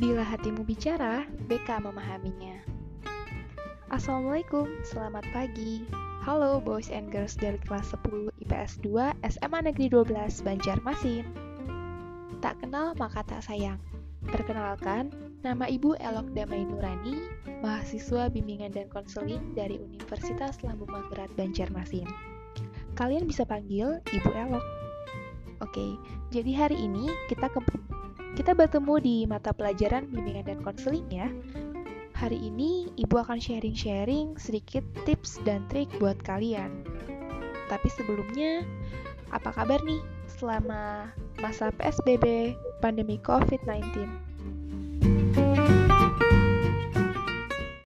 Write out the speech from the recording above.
Bila hatimu bicara, BK memahaminya. Assalamualaikum, selamat pagi. Halo boys and girls dari kelas 10 IPS 2 SMA Negeri 12 Banjarmasin. Tak kenal maka tak sayang. Perkenalkan, nama Ibu Elok Damai Nurani, mahasiswa bimbingan dan konseling dari Universitas Lambung Mangkurat Banjarmasin. Kalian bisa panggil Ibu Elok. Oke, jadi hari ini kita ke kita bertemu di mata pelajaran bimbingan dan konseling ya. Hari ini Ibu akan sharing-sharing sedikit tips dan trik buat kalian. Tapi sebelumnya, apa kabar nih selama masa PSBB pandemi COVID-19?